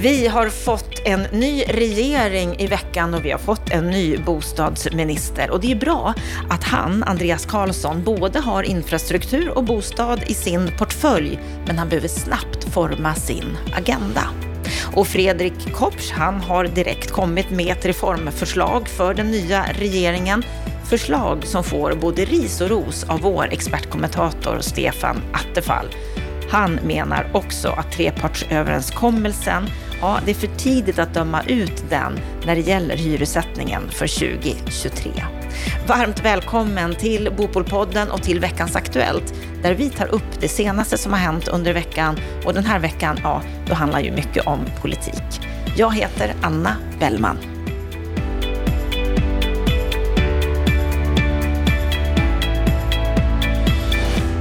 Vi har fått en ny regering i veckan och vi har fått en ny bostadsminister. Och det är bra att han, Andreas Karlsson, både har infrastruktur och bostad i sin portfölj, men han behöver snabbt forma sin agenda. Och Fredrik Kopsch, han har direkt kommit med ett reformförslag för den nya regeringen. Förslag som får både ris och ros av vår expertkommentator Stefan Attefall. Han menar också att trepartsöverenskommelsen, ja, det är för tidigt att döma ut den när det gäller hyressättningen för 2023. Varmt välkommen till Bopolpodden och till veckans Aktuellt, där vi tar upp det senaste som har hänt under veckan. Och den här veckan, ja, då handlar ju mycket om politik. Jag heter Anna Bellman.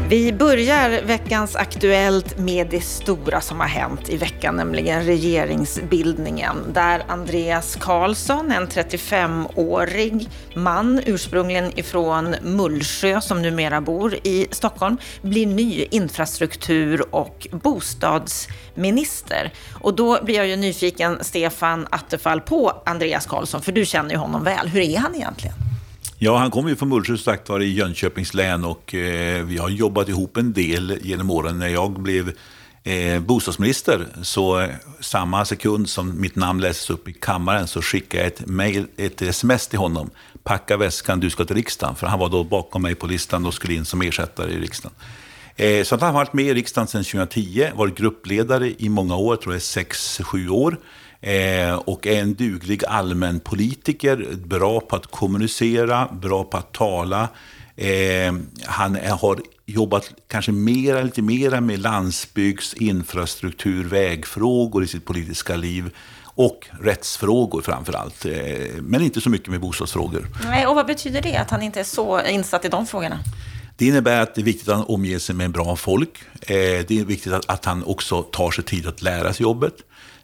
Vi börjar veckans Aktuellt med det stora som har hänt i veckan, nämligen regeringsbildningen, där Andreas Karlsson, en 35-årig man, ursprungligen ifrån Mullsjö, som numera bor i Stockholm, blir ny infrastruktur och bostadsminister. Och då blir jag ju nyfiken, Stefan Attefall, på Andreas Karlsson, för du känner ju honom väl. Hur är han egentligen? Ja, han kommer ju från Mullsjö sagt var i Jönköpings län och eh, vi har jobbat ihop en del genom åren. När jag blev eh, bostadsminister så eh, samma sekund som mitt namn läses upp i kammaren så skickade jag ett, mail, ett sms till honom. Packa väskan, du ska till riksdagen. För han var då bakom mig på listan och skulle in som ersättare i riksdagen. Eh, så han har varit med i riksdagen sedan 2010, varit gruppledare i många år, tror jag 6-7 år. Eh, och är en duglig allmänpolitiker, bra på att kommunicera, bra på att tala. Eh, han är, har jobbat kanske mera, lite mera med landsbygds, infrastruktur, vägfrågor i sitt politiska liv. Och rättsfrågor framför allt. Eh, men inte så mycket med bostadsfrågor. Nej, och vad betyder det, att han inte är så insatt i de frågorna? Det innebär att det är viktigt att han omger sig med bra folk. Eh, det är viktigt att, att han också tar sig tid att lära sig jobbet.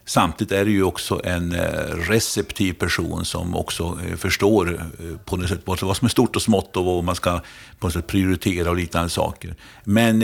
Samtidigt är det ju också en eh, receptiv person som också eh, förstår eh, på något sätt vad som är stort och smått och vad man ska på något sätt prioritera och liknande saker. Men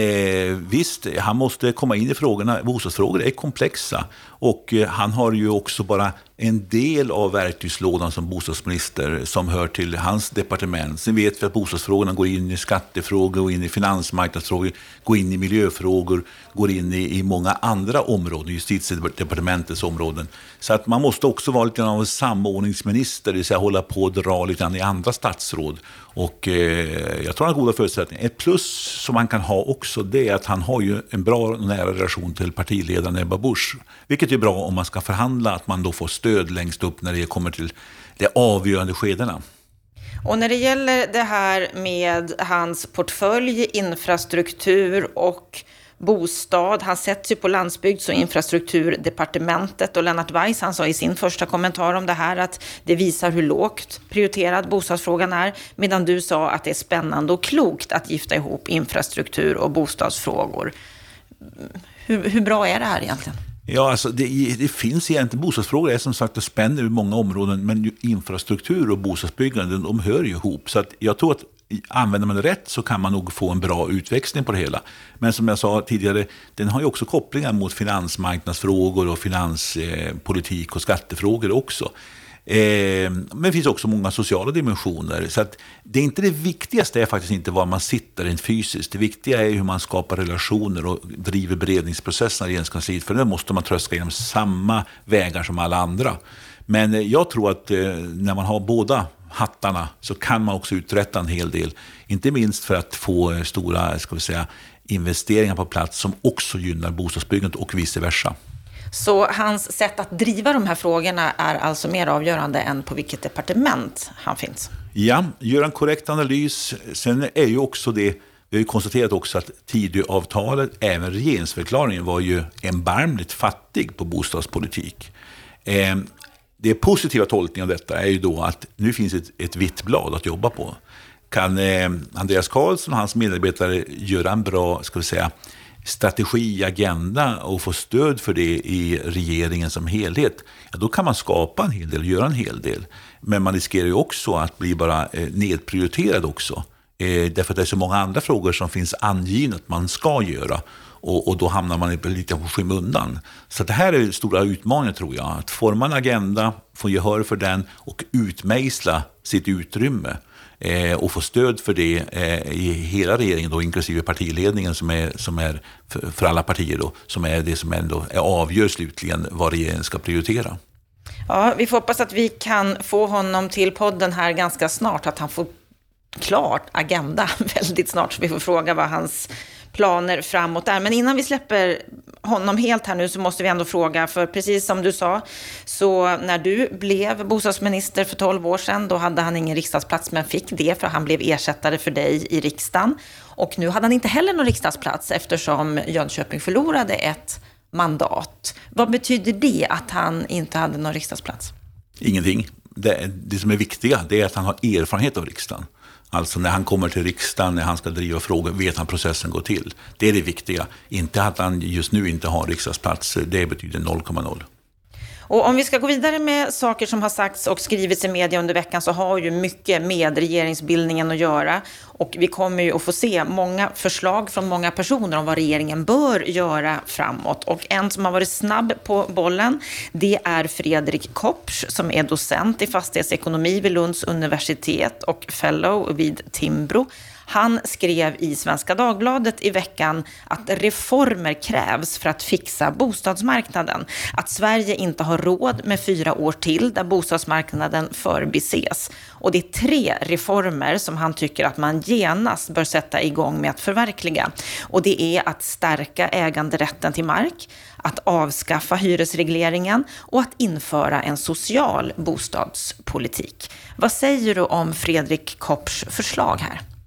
visst, han måste komma in i frågorna. Bostadsfrågor är komplexa och han har ju också bara en del av verktygslådan som bostadsminister som hör till hans departement. Sen vet vi att bostadsfrågorna går in i skattefrågor, går in i finansmarknadsfrågor, går in i miljöfrågor, går in i, i många andra områden, justitiedepartementets områden. Så att man måste också vara lite av en samordningsminister, det vill säga hålla på och dra lite grann i andra statsråd. Och eh, jag tror han har goda förutsättningar. Ett plus som han kan ha också, det är att han har ju en bra och nära relation till partiledaren Ebba Busch. Vilket är bra om man ska förhandla, att man då får stöd längst upp när det kommer till de avgörande skedena. Och när det gäller det här med hans portfölj, infrastruktur och bostad. Han sätts ju på landsbygds och infrastrukturdepartementet och Lennart Weiss han sa i sin första kommentar om det här att det visar hur lågt prioriterad bostadsfrågan är, medan du sa att det är spännande och klokt att gifta ihop infrastruktur och bostadsfrågor. Hur, hur bra är det här egentligen? Ja, alltså det, det, finns egentligen, bostadsfrågor är som sagt, det spänner över många områden, men infrastruktur och bostadsbyggande, de hör ju ihop. Så att jag tror att använder man det rätt så kan man nog få en bra utväxling på det hela. Men som jag sa tidigare, den har ju också kopplingar mot finansmarknadsfrågor och finanspolitik och skattefrågor också. Eh, men det finns också många sociala dimensioner. Så att det är inte det viktigaste är faktiskt inte var man sitter rent fysiskt. Det viktiga är hur man skapar relationer och driver beredningsprocesserna i Regeringskansliet. För det måste man tröska genom samma vägar som alla andra. Men eh, jag tror att eh, när man har båda hattarna så kan man också uträtta en hel del. Inte minst för att få stora ska vi säga, investeringar på plats som också gynnar bostadsbyggandet och vice versa. Så hans sätt att driva de här frågorna är alltså mer avgörande än på vilket departement han finns? Ja, gör en korrekt analys. Sen är ju också det, vi har ju konstaterat också att Tidöavtalet, även regeringsförklaringen, var ju erbarmligt fattig på bostadspolitik. Det positiva tolkningen av detta är ju då att nu finns ett, ett vitt blad att jobba på. Kan eh, Andreas Karlsson och hans medarbetare göra en bra, ska vi säga, strategi, agenda och få stöd för det i regeringen som helhet, ja, då kan man skapa en hel del, och göra en hel del. Men man riskerar ju också att bli bara eh, nedprioriterad också. Eh, därför att det är så många andra frågor som finns angivna att man ska göra. Och, och då hamnar man lite på skymundan. Så det här är stora utmaningen tror jag. Att forma en agenda, få gehör för den och utmejsla sitt utrymme eh, och få stöd för det eh, i hela regeringen, då, inklusive partiledningen som är, som är för, för alla partier, då, som är det som ändå är avgör slutligen vad regeringen ska prioritera. Ja, vi får hoppas att vi kan få honom till podden här ganska snart, att han får klart agenda väldigt snart, så vi får fråga vad hans planer framåt där. Men innan vi släpper honom helt här nu så måste vi ändå fråga, för precis som du sa, så när du blev bostadsminister för 12 år sedan, då hade han ingen riksdagsplats, men fick det för han blev ersättare för dig i riksdagen. Och nu hade han inte heller någon riksdagsplats eftersom Jönköping förlorade ett mandat. Vad betyder det att han inte hade någon riksdagsplats? Ingenting. Det, det som är viktiga det är att han har erfarenhet av riksdagen. Alltså när han kommer till riksdagen, när han ska driva frågor, vet han processen går till. Det är det viktiga. Inte att han just nu inte har riksdagsplats, det betyder 0,0. Och om vi ska gå vidare med saker som har sagts och skrivits i media under veckan så har ju mycket med regeringsbildningen att göra. Och vi kommer ju att få se många förslag från många personer om vad regeringen bör göra framåt. Och en som har varit snabb på bollen, det är Fredrik Kopsch som är docent i fastighetsekonomi vid Lunds universitet och fellow vid Timbro. Han skrev i Svenska Dagbladet i veckan att reformer krävs för att fixa bostadsmarknaden. Att Sverige inte har råd med fyra år till där bostadsmarknaden förbises. Och det är tre reformer som han tycker att man genast bör sätta igång med att förverkliga. Och det är att stärka äganderätten till mark, att avskaffa hyresregleringen och att införa en social bostadspolitik. Vad säger du om Fredrik Kopps förslag här?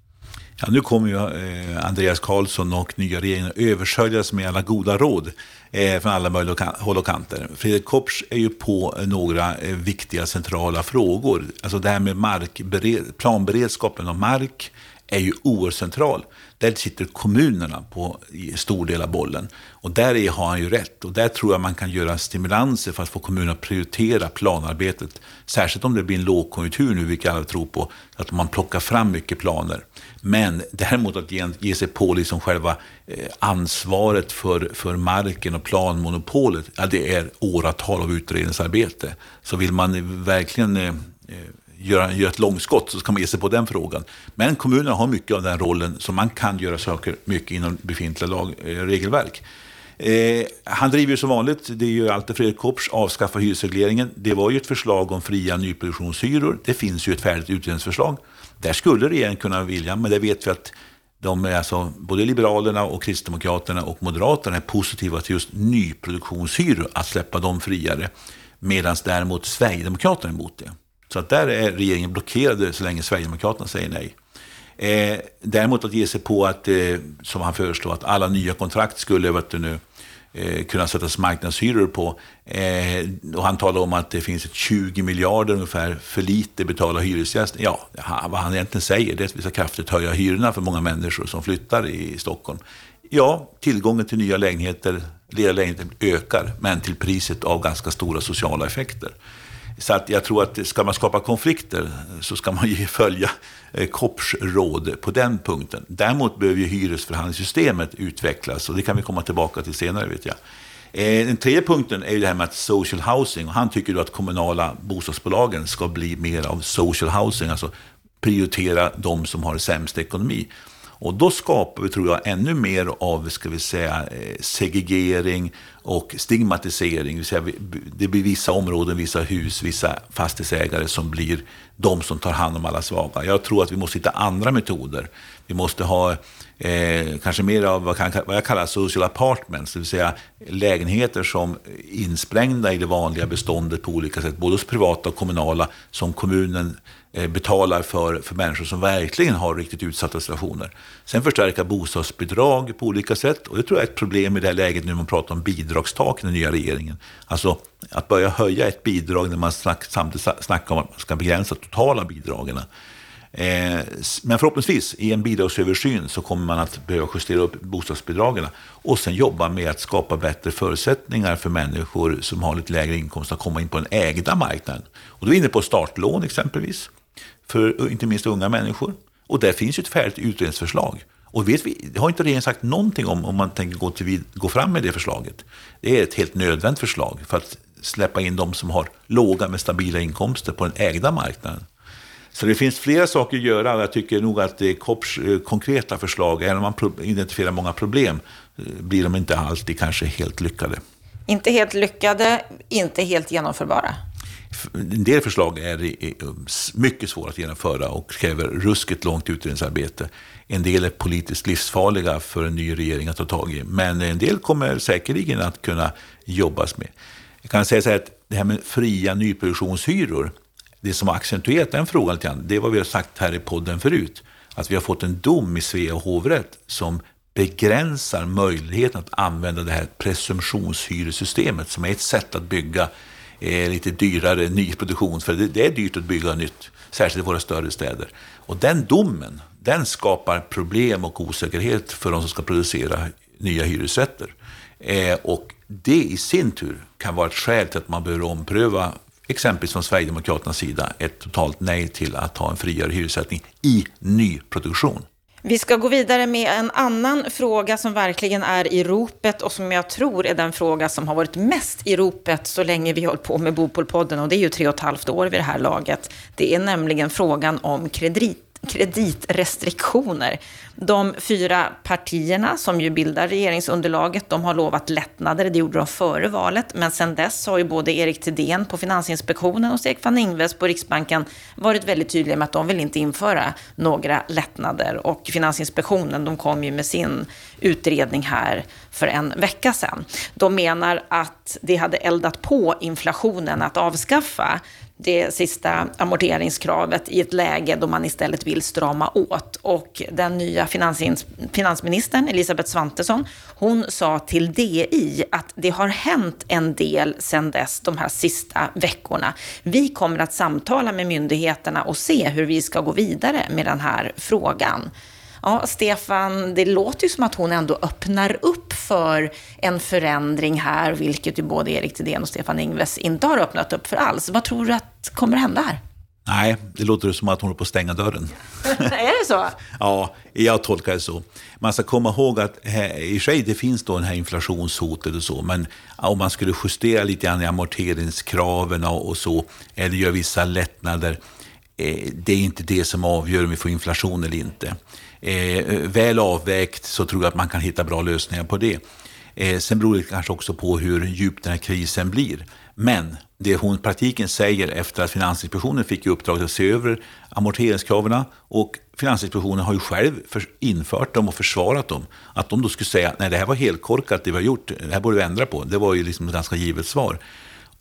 Ja, nu kommer ju eh, Andreas Karlsson och nya regeringen översköljas med alla goda råd eh, från alla möjliga håll och kanter. Fredrik Kopsch är ju på några eh, viktiga centrala frågor. Alltså det här med markbered, planberedskapen av mark är ju oerhört central. Där sitter kommunerna på stor del av bollen. Och där har han ju rätt. Och där tror jag man kan göra stimulanser för att få kommunerna att prioritera planarbetet. Särskilt om det blir en lågkonjunktur nu, vilket alla tror på. Att man plockar fram mycket planer. Men däremot att ge, ge sig på liksom själva eh, ansvaret för, för marken och planmonopolet, ja, det är åratal av utredningsarbete. Så vill man verkligen eh, eh göra, göra ett långskott så ska man ge sig på den frågan. Men kommunerna har mycket av den rollen, så man kan göra saker mycket inom befintliga lag, eh, regelverk. Eh, han driver ju som vanligt, det är ju alltid Fredrik Kopsch, avskaffa hyresregleringen. Det var ju ett förslag om fria nyproduktionshyror. Det finns ju ett färdigt utredningsförslag. Där skulle regeringen kunna vilja, men det vet vi att de är alltså, både Liberalerna och Kristdemokraterna och Moderaterna är positiva till just nyproduktionshyror, att släppa dem friare. Medan däremot Sverigedemokraterna är emot det. Så att där är regeringen blockerade så länge Sverigedemokraterna säger nej. Eh, däremot att ge sig på att, eh, som han föreslår, att alla nya kontrakt skulle vet du nu, eh, kunna sättas marknadshyror på. Eh, och han talar om att det finns ett 20 miljarder ungefär för lite betala hyresgäster. Ja, vad han egentligen säger det är att vi ska kraftigt höja hyrorna för många människor som flyttar i Stockholm. Ja, tillgången till nya lägenheter, lediga lägenheter ökar, men till priset av ganska stora sociala effekter. Så att jag tror att ska man skapa konflikter så ska man ju följa eh, Kopps råd på den punkten. Däremot behöver ju hyresförhandlingssystemet utvecklas och det kan vi komma tillbaka till senare vet jag. Eh, den tredje punkten är ju det här med att social housing. Och han tycker då att kommunala bostadsbolagen ska bli mer av social housing, alltså prioritera de som har sämst ekonomi. Och då skapar vi, tror jag, ännu mer av, ska vi säga, eh, segregering och stigmatisering. Det blir vissa områden, vissa hus, vissa fastighetsägare som blir de som tar hand om alla svaga. Jag tror att vi måste hitta andra metoder. Vi måste ha eh, kanske mer av vad, kan, vad jag kallar social apartments, det vill säga lägenheter som insprängda i det vanliga beståndet på olika sätt, både hos privata och kommunala, som kommunen Eh, betalar för, för människor som verkligen har riktigt utsatta situationer. Sen förstärka bostadsbidrag på olika sätt. Och det tror jag är ett problem i det här läget nu när man pratar om bidragstak i den nya regeringen. Alltså att börja höja ett bidrag när man snack, samtidigt snackar om att man ska begränsa totala bidragen. Eh, men förhoppningsvis i en bidragsöversyn så kommer man att behöva justera upp bostadsbidragen och sen jobba med att skapa bättre förutsättningar för människor som har lite lägre inkomst att komma in på den ägda marknaden. Och då är vi inne på startlån exempelvis för eh, inte minst unga människor. Och där finns ju ett färdigt utredningsförslag Och vet vi, det har inte regeringen sagt någonting om om man tänker gå, till, gå fram med det förslaget. Det är ett helt nödvändigt förslag för att släppa in de som har låga men stabila inkomster på den ägda marknaden. Så det finns flera saker att göra och jag tycker nog att det är KOPs eh, konkreta förslag, även om man identifierar många problem, eh, blir de inte alltid kanske helt lyckade. Inte helt lyckade, inte helt genomförbara? En del förslag är mycket svåra att genomföra och kräver ruskigt långt utredningsarbete. En del är politiskt livsfarliga för en ny regering att ta tag i, men en del kommer säkerligen att kunna jobbas med. Jag kan säga så här att det här med fria nyproduktionshyror, det som har accentuerat den frågan lite grann, det är vad vi har sagt här i podden förut. Att vi har fått en dom i Svea hovrätt som begränsar möjligheten att använda det här presumtionshyressystemet, som är ett sätt att bygga eh, lite dyrare nyproduktion. För det, det, är dyrt att bygga nytt, särskilt i våra större städer. Och den domen, den skapar problem och osäkerhet för de som ska producera nya hyresrätter. Eh, och det i sin tur kan vara ett skäl till att man behöver ompröva exempelvis från Sverigedemokraternas sida, ett totalt nej till att ha en friare hyressättning i nyproduktion. Vi ska gå vidare med en annan fråga som verkligen är i ropet och som jag tror är den fråga som har varit mest i ropet så länge vi har hållit på med Bopolpodden och det är ju tre och ett halvt år vid det här laget. Det är nämligen frågan om kredit kreditrestriktioner. De fyra partierna som ju bildar regeringsunderlaget, de har lovat lättnader. Det gjorde de före valet, men sen dess har ju både Erik Thedéen på Finansinspektionen och Stefan Ingves på Riksbanken varit väldigt tydliga med att de vill inte införa några lättnader. Och Finansinspektionen, de kom ju med sin utredning här för en vecka sedan. De menar att det hade eldat på inflationen att avskaffa det sista amorteringskravet i ett läge då man istället vill strama åt. Och den nya finansministern Elisabeth Svantesson, hon sa till DI att det har hänt en del sedan dess, de här sista veckorna. Vi kommer att samtala med myndigheterna och se hur vi ska gå vidare med den här frågan. Ja, Stefan, det låter ju som att hon ändå öppnar upp för en förändring här, vilket ju både Erik Thedéen och Stefan Ingves inte har öppnat upp för alls. Vad tror du att kommer hända här? Nej, det låter som att hon håller på att stänga dörren. är det så? ja, jag tolkar det så. Man ska komma ihåg att här, i sig det finns då det här inflationshotet och så, men om man skulle justera lite grann i amorteringskraven och så, eller göra vissa lättnader, eh, Eh, det är inte det som avgör om vi får inflation eller inte eh, väl avvägt så tror jag att man kan hitta bra lösningar på det. Eh, sen beror det kanske också på hur djup den här krisen blir. Men det hon i praktiken säger efter att Finansinspektionen fick i uppdrag att se över amorteringskraven och Finansinspektionen har ju själv infört dem och försvarat dem. Att de då skulle säga att det här var helt korkat det vi har gjort, det här borde vi ändra på. Det var ju liksom ett ganska givet svar.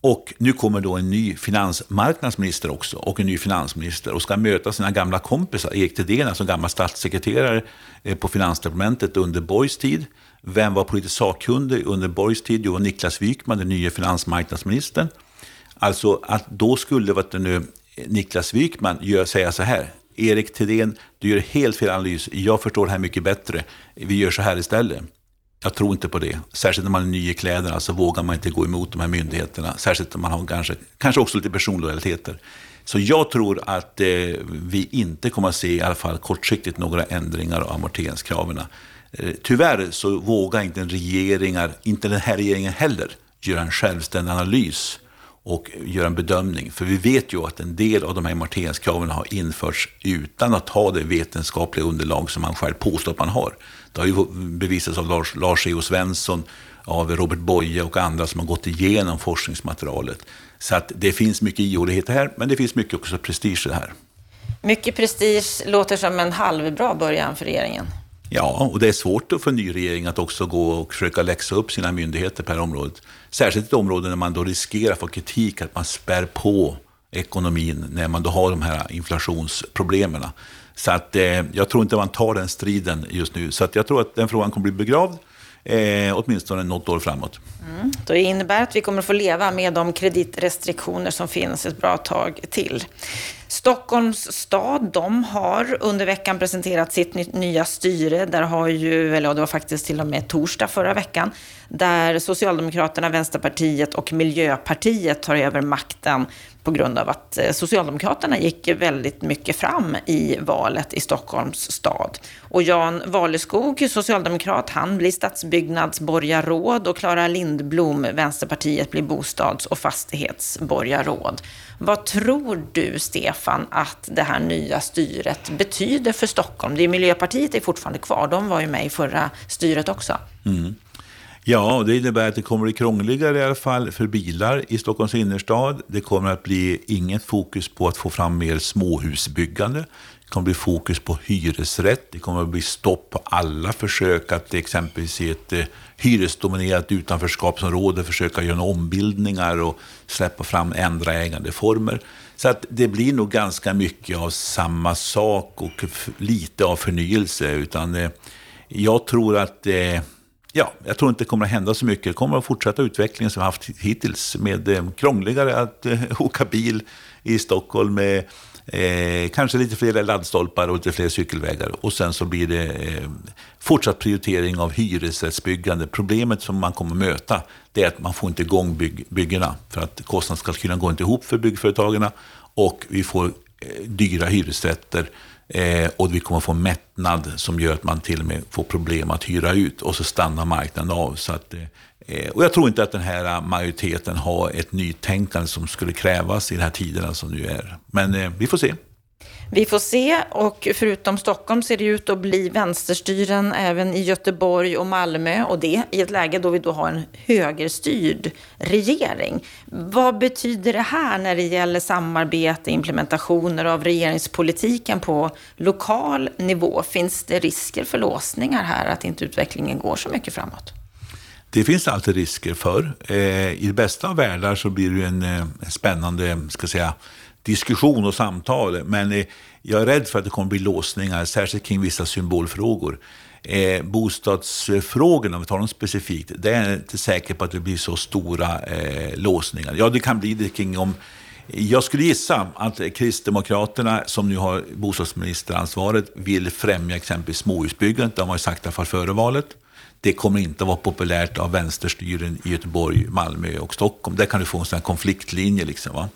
Och nu kommer då en ny finansmarknadsminister också och en ny finansminister och ska möta sina gamla kompisar. Erik Thedéen, alltså gammal statssekreterare eh, på Finansdepartementet under Borgs tid. Vem var politisk sakkunnig under Borgs tid? Jo, Niklas Wykman, den nya finansmarknadsministern. Alltså att då skulle vet du, nu, Niklas Wykman gör, säga så här. Erik Thedéen, du gör helt fel analys. Jag förstår det här mycket bättre. Vi gör så här istället. Jag tror inte på det. Särskilt när man är ny i kläderna så vågar man inte gå emot de här myndigheterna. Särskilt om man har kanske, kanske också lite personlojaliteter. Så jag tror att eh, vi inte kommer att se, i alla fall kortsiktigt, några ändringar av amorteringskraven. Eh, tyvärr så vågar inte regeringar, inte den här regeringen heller, göra en självständig analys och göra en bedömning. För vi vet ju att en del av de här amorteringskraven har införts utan att ha det vetenskapliga underlag som man själv påstår att man har. Det har ju bevisats av Lars, Lars E.O. Svensson, av Robert Boye och andra som har gått igenom forskningsmaterialet. Så att det finns mycket ihålighet här, men det finns mycket också prestige här. Mycket prestige låter som en halvbra början för regeringen. Ja, och det är svårt för en ny regering att också gå och försöka läxa upp sina myndigheter på det här området. Särskilt ett område där man då riskerar att få kritik att man spär på ekonomin när man då har de här inflationsproblemen. Så att, eh, jag tror inte man tar den striden just nu. Så att jag tror att den frågan kommer bli begravd. Eh, åtminstone något år framåt. Mm. Det innebär att vi kommer få leva med de kreditrestriktioner som finns ett bra tag till. Stockholms stad, de har under veckan presenterat sitt nya styre. Där har ju, eller det var faktiskt till och med torsdag förra veckan, där Socialdemokraterna, Vänsterpartiet och Miljöpartiet tar över makten på grund av att eh, Socialdemokraterna gick väldigt mycket fram i valet i Stockholms stad. Och Jan Valeskog, socialdemokrat, han blir stadsbyggnadsborgarråd och Klara Lindblom, Vänsterpartiet, blir bostads och fastighetsborgarråd. Vad tror du, Stefan, att det här nya styret betyder för Stockholm? Det är Miljöpartiet är fortfarande kvar, de var ju med i förra styret också. Mm. Ja, det innebär att det kommer bli krångligare i alla fall för bilar i Stockholms innerstad. Det kommer att bli inget fokus på att få fram mer småhusbyggande. Det kommer att bli fokus på hyresrätt. Det kommer att bli stopp på alla försök att exempelvis i ett eh, hyresdominerat utanförskapsområde försöka göra ombildningar och släppa fram ändra ägandeformer. Så att det blir nog ganska mycket av samma sak och lite av förnyelse. Utan eh, jag tror att eh, Ja, jag tror inte det kommer att hända så mycket. Det kommer att fortsätta utvecklingen som vi haft hittills med eh, krångligare att eh, åka bil i Stockholm med eh, kanske lite fler laddstolpar och lite fler cykelvägar. Och sen så blir det eh, fortsatt prioritering av hyresrättsbyggande. Problemet som man kommer att möta det är att man får inte igång bygg, byggena för att kostnadskalkylen går inte ihop för byggföretagen och vi får eh, dyra hyresrätter Eh, och vi kommer få mättnad som gör att man till och med får problem att hyra ut och så stannar marknaden av. Så att, eh, och jag tror inte att den här majoriteten har ett nytänkande som skulle krävas i de här tiderna som nu är. Men eh, vi får se. Vi får se och förutom Stockholm ser det ut att bli vänsterstyren även i Göteborg och Malmö och det i ett läge då vi då har en högerstyrd regering. Vad betyder det här när det gäller samarbete, implementationer av regeringspolitiken på lokal nivå? Finns det risker för låsningar här, att inte utvecklingen går så mycket framåt? Det finns alltid risker för. Eh, I det bästa av världar så blir det en, en eh, spännande, ska säga, diskussion och samtal. Men eh, jag är rädd för att det kommer bli låsningar, särskilt kring vissa symbolfrågor. Eh, bostadsfrågorna, om vi tar dem specifikt, det är jag inte säker på att det blir så stora eh, låsningar. Ja, det kan bli det kring om jag skulle gissa att Kristdemokraterna, som nu har bostadsministeransvaret, vill främja exempelvis småhusbyggandet. Det har man ju sagt i alla fall före valet. Det kommer inte att vara populärt av vänsterstyren i Göteborg, Malmö och Stockholm. Där kan du få en sån konfliktlinje. Liksom, va?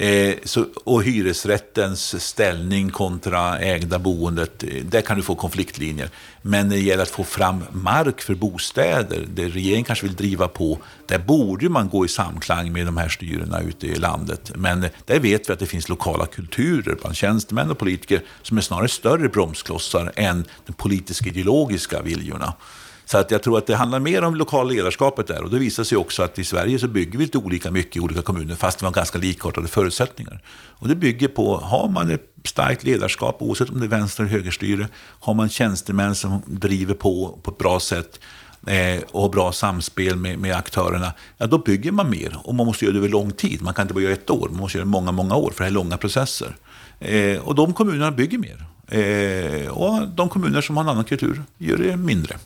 Eh, så, och hyresrättens ställning kontra ägda boendet, eh, där kan du få konfliktlinjer. Men när det gäller att få fram mark för bostäder, det regeringen kanske vill driva på, där borde man gå i samklang med de här styrena ute i landet. Men eh, där vet vi att det finns lokala kulturer bland tjänstemän och politiker som är snarare större bromsklossar än de politiska ideologiska viljorna. Så att jag tror att det handlar mer om lokala ledarskapet där. Och det visar sig också att i Sverige så bygger vi lite olika mycket i olika kommuner, fast vi har ganska likartade förutsättningar. Och det bygger på, har man ett starkt ledarskap, oavsett om det är vänster eller högerstyre, har man tjänstemän som driver på på ett bra sätt, eh, och har bra samspel med, med aktörerna, ja, då bygger man mer. Och man måste göra det över lång tid. Man kan inte bara göra ett år, man måste göra det många, många år, för det är långa processer. Eh, och de kommunerna bygger mer. Eh, och de kommuner som har en annan kultur gör det mindre.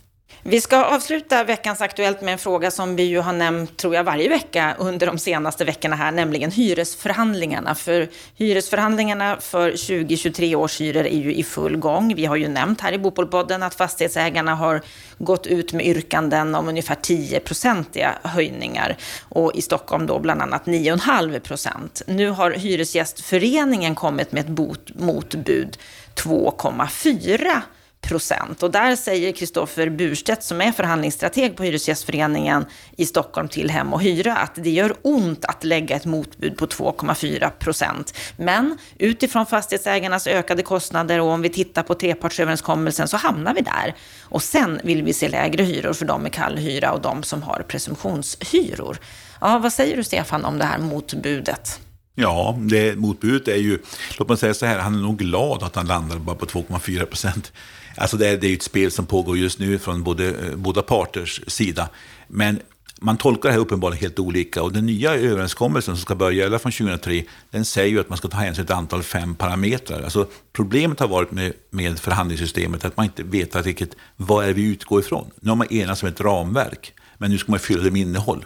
Vi ska avsluta veckans Aktuellt med en fråga som vi ju har nämnt, tror jag, varje vecka under de senaste veckorna här, nämligen hyresförhandlingarna. För hyresförhandlingarna för 2023 års hyror är ju i full gång. Vi har ju nämnt här i Bopolpodden att fastighetsägarna har gått ut med yrkanden om ungefär 10-procentiga höjningar och i Stockholm då bland annat 9,5 procent. Nu har Hyresgästföreningen kommit med ett motbud 2,4 procent. Och där säger Kristoffer Burstedt, som är förhandlingsstrateg på Hyresgästföreningen i Stockholm till Hem och Hyra, att det gör ont att lägga ett motbud på 2,4 procent. Men utifrån fastighetsägarnas ökade kostnader och om vi tittar på trepartsöverenskommelsen så hamnar vi där. Och sen vill vi se lägre hyror för de med kall hyra och de som har presumtionshyror. Ja, vad säger du Stefan om det här motbudet? Ja, det motbudet är ju, låt mig säga så här, han är nog glad att han landade bara på 2,4 procent. Alltså det är, det är ett spel som pågår just nu från både, eh, båda parters sida. Men man tolkar det här uppenbarligen helt olika och den nya överenskommelsen som ska börja gälla från 2003, den säger ju att man ska ta hänsyn till ett antal fem parametrar. Alltså problemet har varit med, med förhandlingssystemet att man inte vet riktigt vad är vi utgår ifrån. Nu har man enats om ett ramverk, men nu ska man fylla det med innehåll.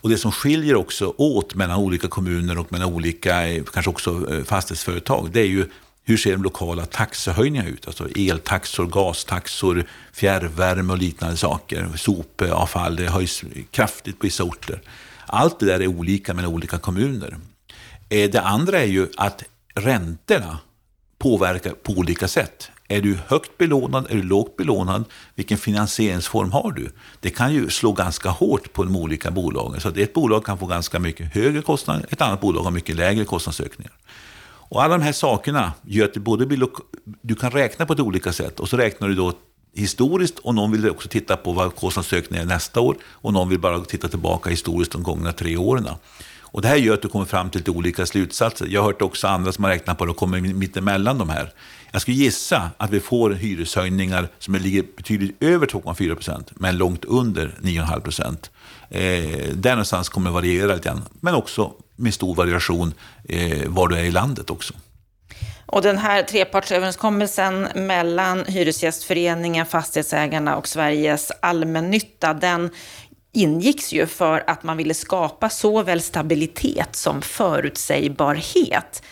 Och det som skiljer också åt mellan olika kommuner och mellan olika, eh, kanske också eh, fastighetsföretag, det är ju hur ser de lokala taxehöjningarna ut? Alltså eltaxor, gastaxor, fjärrvärme och liknande saker. Sopavfall, det höjs kraftigt på vissa orter. Allt det där är olika mellan olika kommuner. Eh, det andra är ju att räntorna påverkar på olika sätt. Är du högt belånad, är du lågt belånad, vilken finansieringsform har du? Det kan ju slå ganska hårt på de olika bolagen. Så ett bolag kan få ganska mycket högre kostnader, ett annat bolag har mycket lägre kostnadsökningar. Och alla de här sakerna gör att du, både blir du kan räkna på ett olika sätt och så räknar du då historiskt och någon vill också titta på vad kostnadsökningen är nästa år och någon vill bara titta tillbaka historiskt de gångna tre åren. Och det här gör att du kommer fram till lite olika slutsatser. Jag har hört också andra som har räknat på det och kommer mittemellan de här. Jag skulle gissa att vi får hyreshöjningar som ligger betydligt över 2,4 procent, men långt under 9,5 procent. Eh, där någonstans kommer det variera lite grann, men också med stor variation eh, var du är i landet också. Och den här trepartsöverenskommelsen mellan Hyresgästföreningen, Fastighetsägarna och Sveriges allmännytta, den ingicks ju för att man ville skapa såväl stabilitet som förutsägbarhet.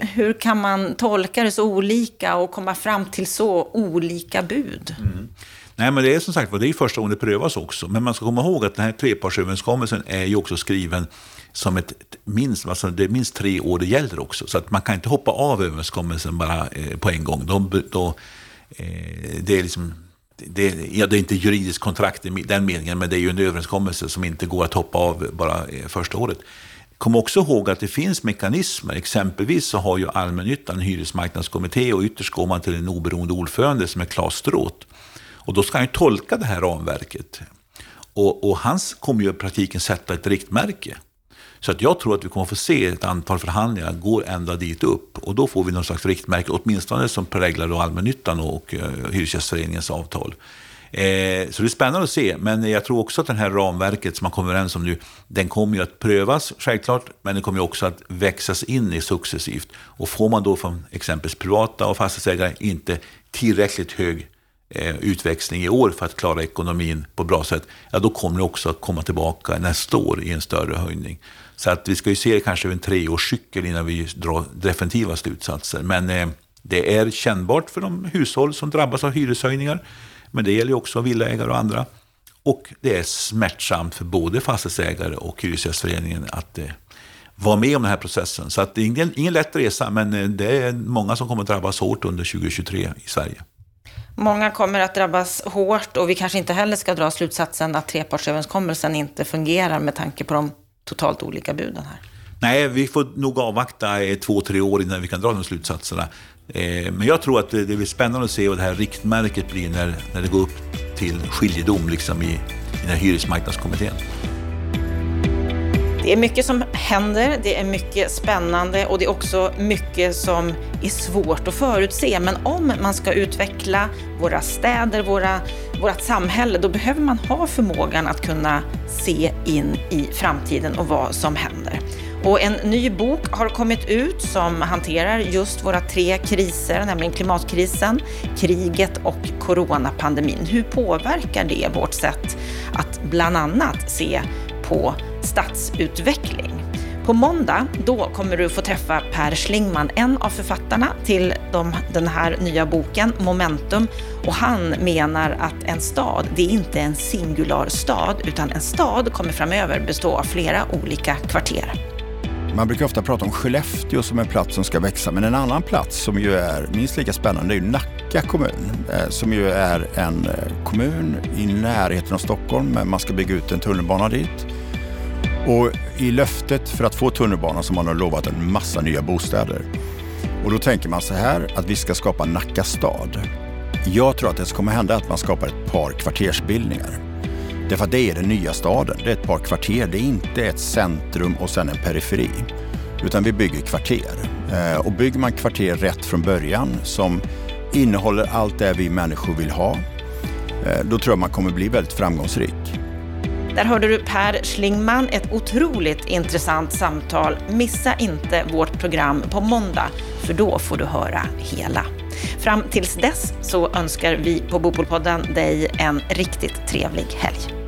Hur kan man tolka det så olika och komma fram till så olika bud? Mm. Nej, men det är som sagt det är första gången det prövas också. Men man ska komma ihåg att den här trepartsöverenskommelsen är ju också skriven som ett minst, alltså det är minst tre år det gäller också. Så att man kan inte hoppa av överenskommelsen bara eh, på en gång. Då, då, eh, det är liksom det, ja, det är inte juridiskt kontrakt i den meningen, men det är ju en överenskommelse som inte går att hoppa av bara eh, första året. Kom också ihåg att det finns mekanismer. Exempelvis så har ju allmännyttan en hyresmarknadskommitté och ytterst går man till en oberoende ordförande som är Claes Stråth. Och då ska han ju tolka det här ramverket. Och, och han kommer ju i praktiken sätta ett riktmärke. Så att jag tror att vi kommer att få se ett antal förhandlingar gå ända dit upp. Och då får vi någon slags riktmärke, åtminstone som präglar allmännyttan och eh, Hyresgästföreningens avtal. Eh, så det är spännande att se, men jag tror också att det här ramverket som man kommer överens om nu, den kommer ju att prövas, självklart, men den kommer också att växas in i successivt. Och får man då från exempelvis privata och fastighetsägare inte tillräckligt hög eh, utväxling i år för att klara ekonomin på ett bra sätt, ja då kommer det också att komma tillbaka nästa år i en större höjning. Så att vi ska ju se det kanske över en treårscykel innan vi drar definitiva slutsatser. Men eh, det är kännbart för de hushåll som drabbas av hyreshöjningar. Men det gäller ju också villaägare och andra. Och det är smärtsamt för både fastighetsägare och Hyresgästföreningen att eh, vara med om den här processen. Så att det är ingen, ingen lätt resa, men eh, det är många som kommer att drabbas hårt under 2023 i Sverige. Många kommer att drabbas hårt och vi kanske inte heller ska dra slutsatsen att trepartsöverenskommelsen inte fungerar med tanke på de totalt olika buden här? Nej, vi får nog avvakta eh, två, tre år innan vi kan dra de slutsatserna. Eh, men jag tror att det blir spännande att se vad det här riktmärket blir när, när det går upp till skiljedom liksom i, i den här hyresmarknadskommittén. Det är mycket som händer, det är mycket spännande och det är också mycket som är svårt att förutse. Men om man ska utveckla våra städer, våra, vårt samhälle, då behöver man ha förmågan att kunna se in i framtiden och vad som händer. Och en ny bok har kommit ut som hanterar just våra tre kriser, nämligen klimatkrisen, kriget och coronapandemin. Hur påverkar det vårt sätt att bland annat se på stadsutveckling. På måndag då kommer du få träffa Per Schlingman, en av författarna till de, den här nya boken Momentum. Och han menar att en stad, det är inte en singular stad, utan en stad kommer framöver bestå av flera olika kvarter. Man brukar ofta prata om Skellefteå som en plats som ska växa, men en annan plats som ju är minst lika spännande är ju Nacka kommun, eh, som ju är en eh, kommun i närheten av Stockholm, men man ska bygga ut en tunnelbana dit. Och i löftet för att få tunnelbanan så har man lovat en massa nya bostäder. Och då tänker man så här att vi ska skapa Nacka stad. Jag tror att det som kommer hända är att man skapar ett par kvartersbildningar. Därför att det är den nya staden. Det är ett par kvarter. Det är inte ett centrum och sen en periferi. Utan vi bygger kvarter. Eh, och bygger man kvarter rätt från början som innehåller allt det vi människor vill ha, eh, då tror jag man kommer bli väldigt framgångsrik. Där hörde du Per Schlingman, ett otroligt intressant samtal. Missa inte vårt program på måndag, för då får du höra hela. Fram tills dess så önskar vi på Bopolpodden dig en riktigt trevlig helg.